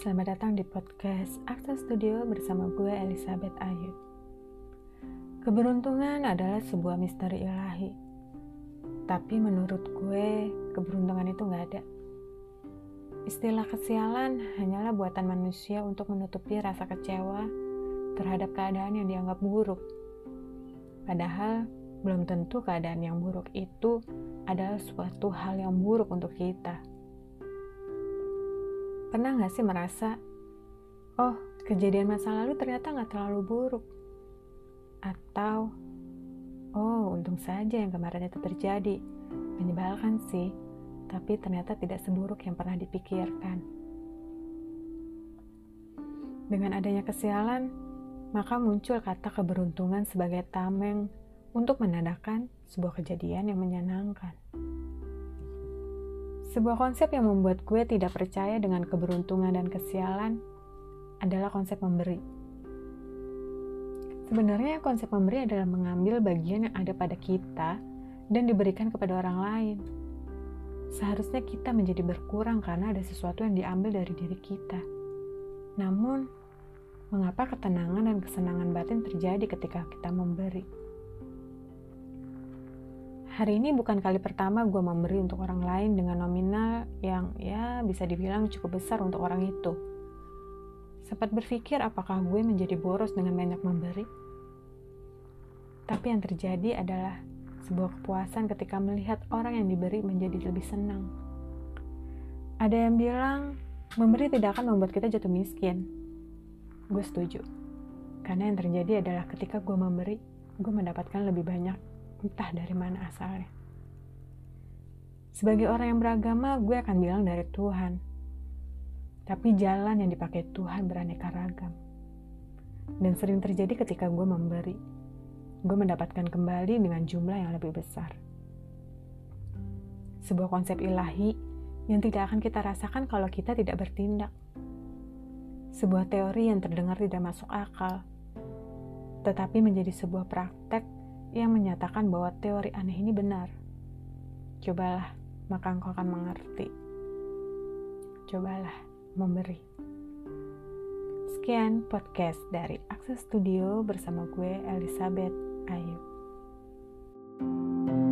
selamat datang di podcast Akses Studio bersama gue Elizabeth Ayu. Keberuntungan adalah sebuah misteri ilahi. Tapi menurut gue, keberuntungan itu gak ada. Istilah kesialan hanyalah buatan manusia untuk menutupi rasa kecewa terhadap keadaan yang dianggap buruk. Padahal, belum tentu keadaan yang buruk itu adalah suatu hal yang buruk untuk kita. Pernah gak sih merasa, oh kejadian masa lalu ternyata gak terlalu buruk? Atau, oh untung saja yang kemarin itu terjadi. Menyebalkan sih, tapi ternyata tidak seburuk yang pernah dipikirkan. Dengan adanya kesialan, maka muncul kata keberuntungan sebagai tameng untuk menandakan sebuah kejadian yang menyenangkan. Sebuah konsep yang membuat gue tidak percaya dengan keberuntungan dan kesialan adalah konsep memberi. Sebenarnya konsep memberi adalah mengambil bagian yang ada pada kita dan diberikan kepada orang lain. Seharusnya kita menjadi berkurang karena ada sesuatu yang diambil dari diri kita. Namun, mengapa ketenangan dan kesenangan batin terjadi ketika kita memberi? Hari ini bukan kali pertama gue memberi untuk orang lain dengan nominal yang ya bisa dibilang cukup besar untuk orang itu. Sempat berpikir apakah gue menjadi boros dengan banyak memberi? Tapi yang terjadi adalah sebuah kepuasan ketika melihat orang yang diberi menjadi lebih senang. Ada yang bilang memberi tidak akan membuat kita jatuh miskin. Gue setuju. Karena yang terjadi adalah ketika gue memberi, gue mendapatkan lebih banyak entah dari mana asalnya. Sebagai orang yang beragama, gue akan bilang dari Tuhan. Tapi jalan yang dipakai Tuhan beraneka ragam. Dan sering terjadi ketika gue memberi. Gue mendapatkan kembali dengan jumlah yang lebih besar. Sebuah konsep ilahi yang tidak akan kita rasakan kalau kita tidak bertindak. Sebuah teori yang terdengar tidak masuk akal, tetapi menjadi sebuah praktek yang menyatakan bahwa teori aneh ini benar. Cobalah, maka engkau akan mengerti. Cobalah memberi. Sekian podcast dari Akses Studio bersama gue Elizabeth Ayu. thank you